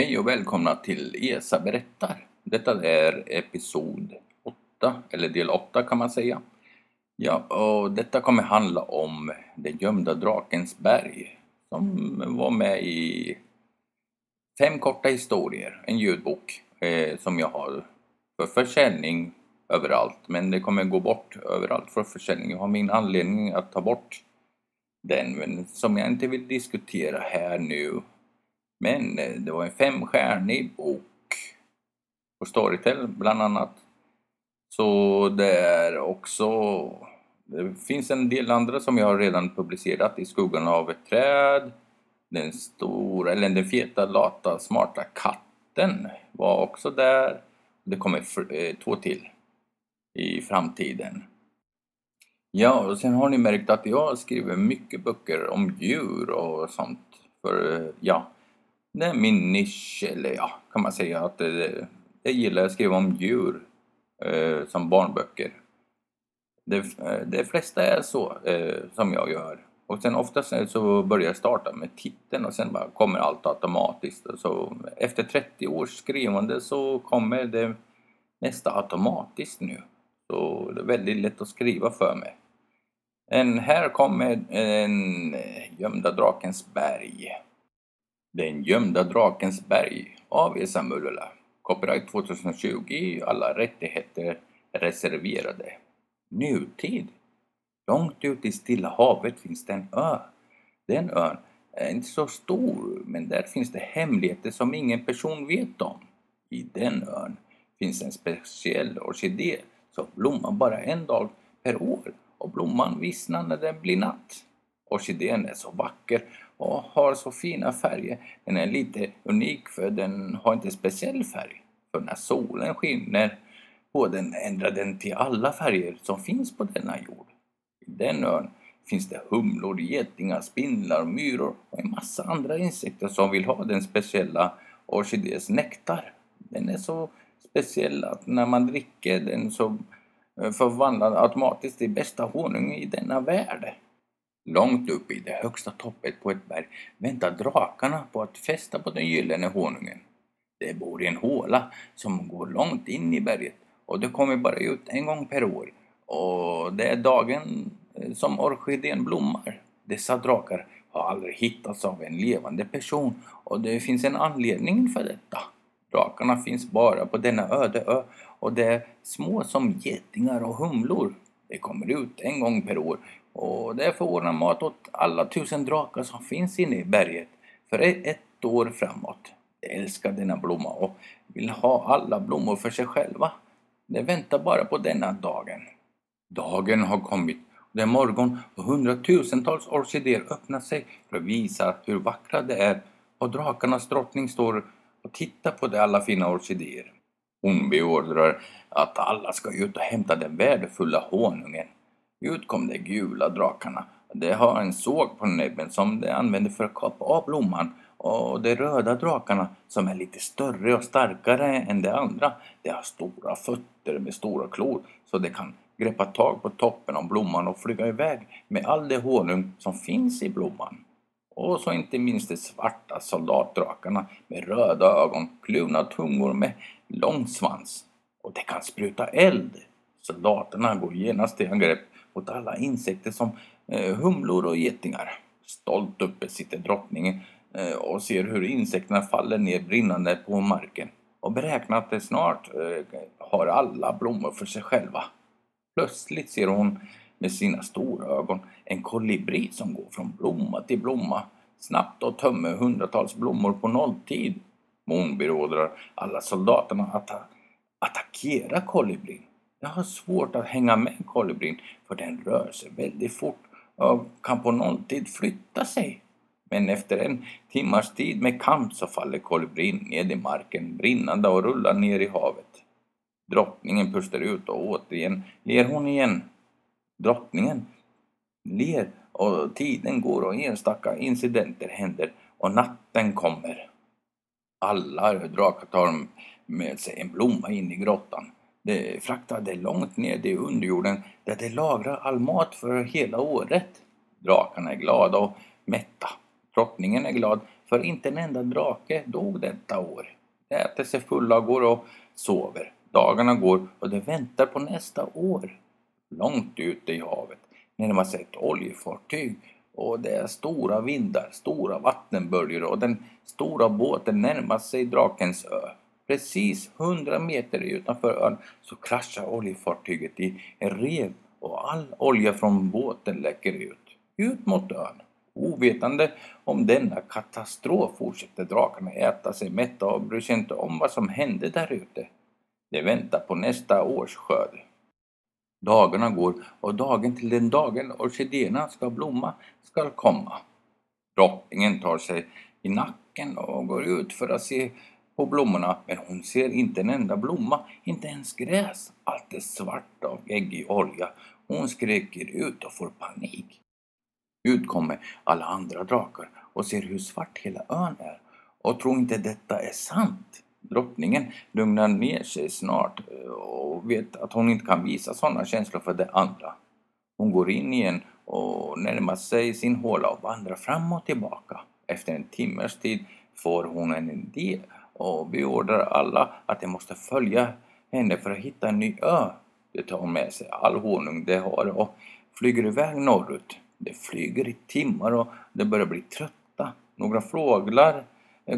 Hej och välkomna till ESA berättar. Detta är episod 8, eller del 8 kan man säga. Ja, och detta kommer handla om den gömda drakens berg som var med i Fem korta historier, en ljudbok eh, som jag har för försäljning överallt. Men det kommer gå bort överallt för försäljning. Jag har min anledning att ta bort den, men som jag inte vill diskutera här nu men eh, det var en femstjärnig bok på Storytel bland annat. Så det är också... Det finns en del andra som jag har redan publicerat. I skuggan av ett träd. Den stora, eller den feta, lata, smarta katten var också där. Det kommer eh, två till i framtiden. Ja, och sen har ni märkt att jag skriver mycket böcker om djur och sånt. För eh, ja, det är min nisch, eller ja, kan man säga att det, jag gillar att skriva om djur eh, som barnböcker. Det, eh, det flesta är så eh, som jag gör. Och sen oftast så börjar jag starta med titeln och sen bara kommer allt automatiskt. Så efter 30 års skrivande så kommer det nästa automatiskt nu. Så det är väldigt lätt att skriva för mig. En, här kommer en eh, Gömda Drakens berg. Den gömda drakens berg av Esa Mullula. Copyright 2020, alla rättigheter reserverade. Nutid. Långt ute i Stilla havet finns det en ö. Den ön är inte så stor, men där finns det hemligheter som ingen person vet om. I den ön finns en speciell orkidé som blommar bara en dag per år och blomman vissnar när det blir natt. Orkidén är så vacker och har så fina färger. Den är lite unik för den har inte speciell färg. För när solen skiner på den ändrar den till alla färger som finns på denna jord. I den ön finns det humlor, getingar, spindlar, myror och en massa andra insekter som vill ha den speciella orkidés nektar. Den är så speciell att när man dricker den så eh, förvandlar den automatiskt till bästa honung i denna värld. Långt upp i det högsta toppet på ett berg väntar drakarna på att fästa på den gyllene honungen. De bor i en håla som går långt in i berget och det kommer bara ut en gång per år. Och det är dagen eh, som orkidén blommar. Dessa drakar har aldrig hittats av en levande person och det finns en anledning för detta. Drakarna finns bara på denna öde ö och de är små som getingar och humlor. De kommer ut en gång per år och det förordnar mat åt alla tusen drakar som finns inne i berget för e- ett år framåt. De älskar denna blomma och vill ha alla blommor för sig själva. De väntar bara på denna dagen. Dagen har kommit och det är morgon och hundratusentals orkidéer öppnar sig för att visa hur vackra de är och drakarnas drottning står och tittar på de alla fina orkidéer. Hon beordrar att alla ska ut och hämta den värdefulla honungen. Ut kom de gula drakarna. De har en såg på näbben som de använder för att kapa av blomman och de röda drakarna som är lite större och starkare än de andra, de har stora fötter med stora klor så de kan greppa tag på toppen av blomman och flyga iväg med all det honung som finns i blomman. Och så inte minst de svarta soldatdrakarna med röda ögon, kluvna tungor med lång svans. Och det kan spruta eld. Soldaterna går genast till angrepp mot alla insekter som eh, humlor och getingar. Stolt uppe sitter drottningen eh, och ser hur insekterna faller ner brinnande på marken och beräknar att de snart eh, har alla blommor för sig själva. Plötsligt ser hon med sina stora ögon en kolibri som går från blomma till blomma snabbt och tömmer hundratals blommor på nolltid. Mon beordrar alla soldaterna att attackera kolibrin. Jag har svårt att hänga med kolibrin för den rör sig väldigt fort och kan på nolltid flytta sig. Men efter en timmars tid med kamp så faller kolibrin ned i marken brinnande och rullar ner i havet. Drottningen pustar ut och återigen ler hon igen. Drottningen ler och tiden går och enstaka incidenter händer och natten kommer. Alla drakar tar med sig en blomma in i grottan. De fraktade långt ner i underjorden där de lagrar all mat för hela året. Drakarna är glada och mätta. Drottningen är glad för inte en enda drake dog detta år. De äter sig fulla, och går och sover. Dagarna går och de väntar på nästa år. Långt ute i havet närmar sig ett oljefartyg och det är stora vindar, stora vattenböljor och den stora båten närmar sig Drakens ö. Precis hundra meter utanför ön så kraschar oljefartyget i en rev och all olja från båten läcker ut, ut mot ön. Ovetande om denna katastrof fortsätter drakarna äta sig mätta och bryr sig inte om vad som hände där ute. De väntar på nästa års skörd. Dagarna går och dagen till den dagen orkidéerna ska blomma skall komma. Drottningen tar sig i nacken och går ut för att se på blommorna men hon ser inte en enda blomma, inte ens gräs. Allt är svart av äggig olja. Hon skriker ut och får panik. Ut kommer alla andra drakar och ser hur svart hela ön är och tror inte detta är sant. Drottningen lugnar ner sig snart eh, och vet att hon inte kan visa sådana känslor för de andra. Hon går in igen och närmar sig sin håla och vandrar fram och tillbaka. Efter en timmes tid får hon en idé och beordrar alla att de måste följa henne för att hitta en ny ö. De tar med sig all honung de har och flyger iväg norrut. De flyger i timmar och de börjar bli trötta. Några fåglar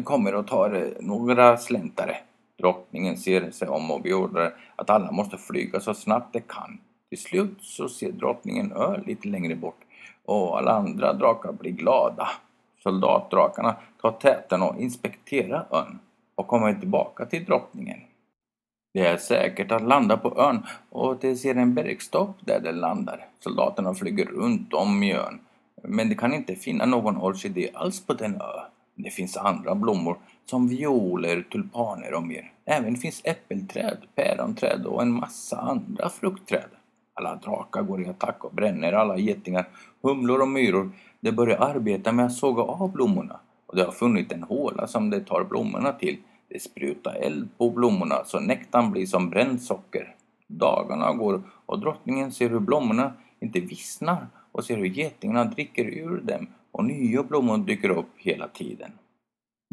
kommer och tar några släntare. Drottningen ser sig om och beordrar att alla måste flyga så snabbt de kan. Till slut så ser drottningen ö lite längre bort och alla andra drakar blir glada. Soldatdrakarna tar täten och inspekterar ön och kommer tillbaka till drottningen. Det är säkert att landa på ön och de ser en bergstopp där de landar. Soldaterna flyger runt om i ön men de kan inte finna någon orkidé alls på den ön. Det finns andra blommor som violer, tulpaner och mer. Även finns äppelträd, päronträd och en massa andra fruktträd. Alla drakar går i attack och bränner alla getingar, humlor och myror. De börjar arbeta med att såga av blommorna och de har funnit en håla som de tar blommorna till. De sprutar eld på blommorna så nektarn blir som bränt socker. Dagarna går och drottningen ser hur blommorna inte vissnar och ser hur getingarna dricker ur dem och nya blommor dyker upp hela tiden.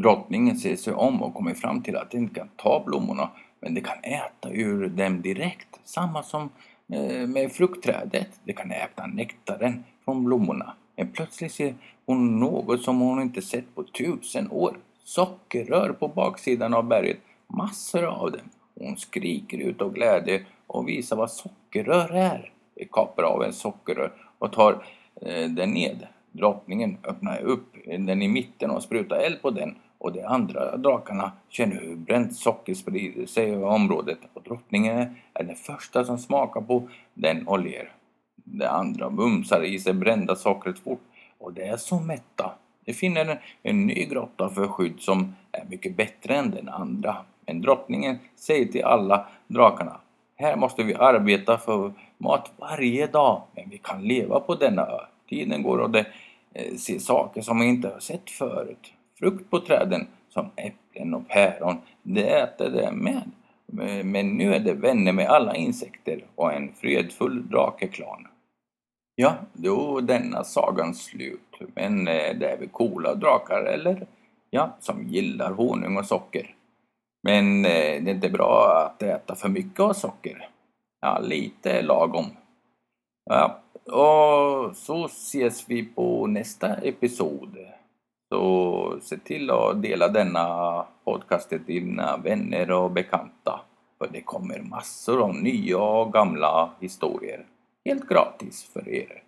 Drottningen ser sig om och kommer fram till att de inte kan ta blommorna men de kan äta ur dem direkt. Samma som eh, med fruktträdet. De kan äta nektaren från blommorna. Men plötsligt ser hon något som hon inte sett på tusen år. Sockerrör på baksidan av berget. Massor av dem. Hon skriker ut av glädje och visar vad sockerrör är. De kapar av en sockerrör och tar eh, den ned. Drottningen öppnar upp den i mitten och sprutar eld på den och de andra drakarna känner hur bränt socker sprider sig över området och drottningen är den första som smakar på den och ler. De andra mumsar i sig brända sockret fort och de är så mätta. De finner en ny grotta för skydd som är mycket bättre än den andra. Men drottningen säger till alla drakarna här måste vi arbeta för mat varje dag, men vi kan leva på denna ö. Tiden går och det eh, ser saker som man inte har sett förut. Frukt på träden som äpplen och päron, det äter de med. Eh, men nu är det vänner med alla insekter och en fredfull drakeklan. Ja, då är denna sagan slut. Men eh, det är väl coola drakar, eller? Ja, som gillar honung och socker. Men det är inte bra att äta för mycket av socker. Ja, lite lagom. Ja, och så ses vi på nästa episod. Så se till att dela denna podcast till dina vänner och bekanta. För det kommer massor av nya och gamla historier. Helt gratis för er.